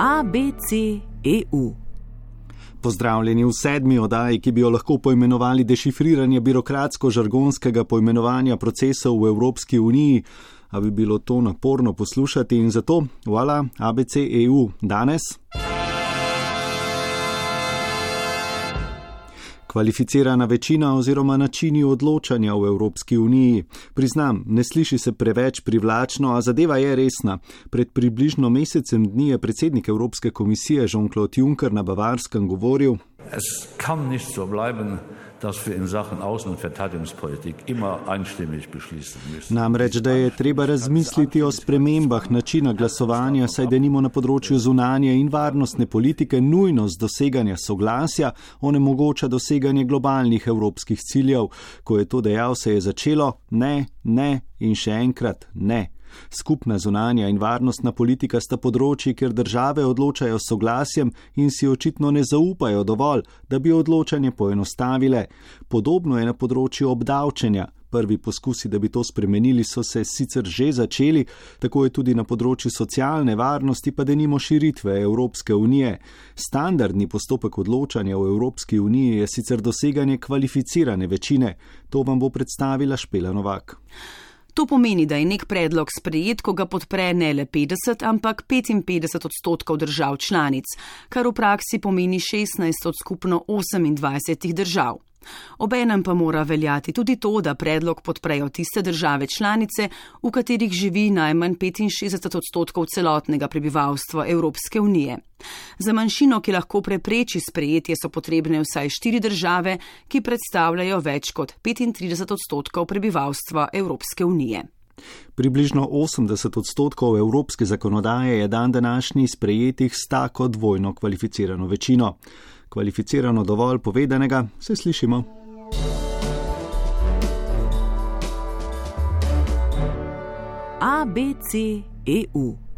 ABC.eu. Pozdravljeni v sedmi oddaji, ki bi jo lahko poimenovali dešifriranje birokratsko-žargonskega poimenovanja procesov v Evropski uniji, a bi bilo to naporno poslušati in zato, voilà, ABC.eu danes. Kvalificirana večina oziroma načini odločanja v Evropski uniji. Priznam, ne sliši se preveč privlačno, a zadeva je resna. Pred približno mesecem dni je predsednik Evropske komisije Jean-Claude Juncker na Bavarskem govoril: dass wir in Sachen Außen- und Verteidigungspolitik immer einstimmig beschließen müssen. Namreč, da je treba razmisliti o spremembah načina glasovanja, saj da nimo na področju zunanje in varnostne politike nujnost doseganja soglasja onemogoča doseganje globalnih evropskih ciljev. Ko je to dejal, se je začelo ne, ne in še enkrat ne. Skupna zunanja in varnostna politika sta področji, kjer države odločajo s soglasjem in si očitno ne zaupajo dovolj, da bi odločanje poenostavile. Podobno je na področju obdavčenja. Prvi poskusi, da bi to spremenili, so se sicer že začeli, tako je tudi na področju socialne varnosti, pa da nimo širitve Evropske unije. Standardni postopek odločanja v Evropski uniji je sicer doseganje kvalificirane večine. To vam bo predstavila Špela Novak. To pomeni, da je nek predlog sprejet, ko ga podpre ne le 50, ampak 55 odstotkov držav članic, kar v praksi pomeni 16 od skupno 28 držav. Obenem pa mora veljati tudi to, da predlog podprejo tiste države članice, v katerih živi najmanj 65 odstotkov celotnega prebivalstva Evropske unije. Za manjšino, ki lahko prepreči sprejetje, so potrebne vsaj štiri države, ki predstavljajo več kot 35 odstotkov prebivalstva Evropske unije. Približno 80 odstotkov evropske zakonodaje je dan današnji sprejetih s tako dvojno kvalificirano večino kvalificirano dovolj povedanega, se slišimo. ABC EU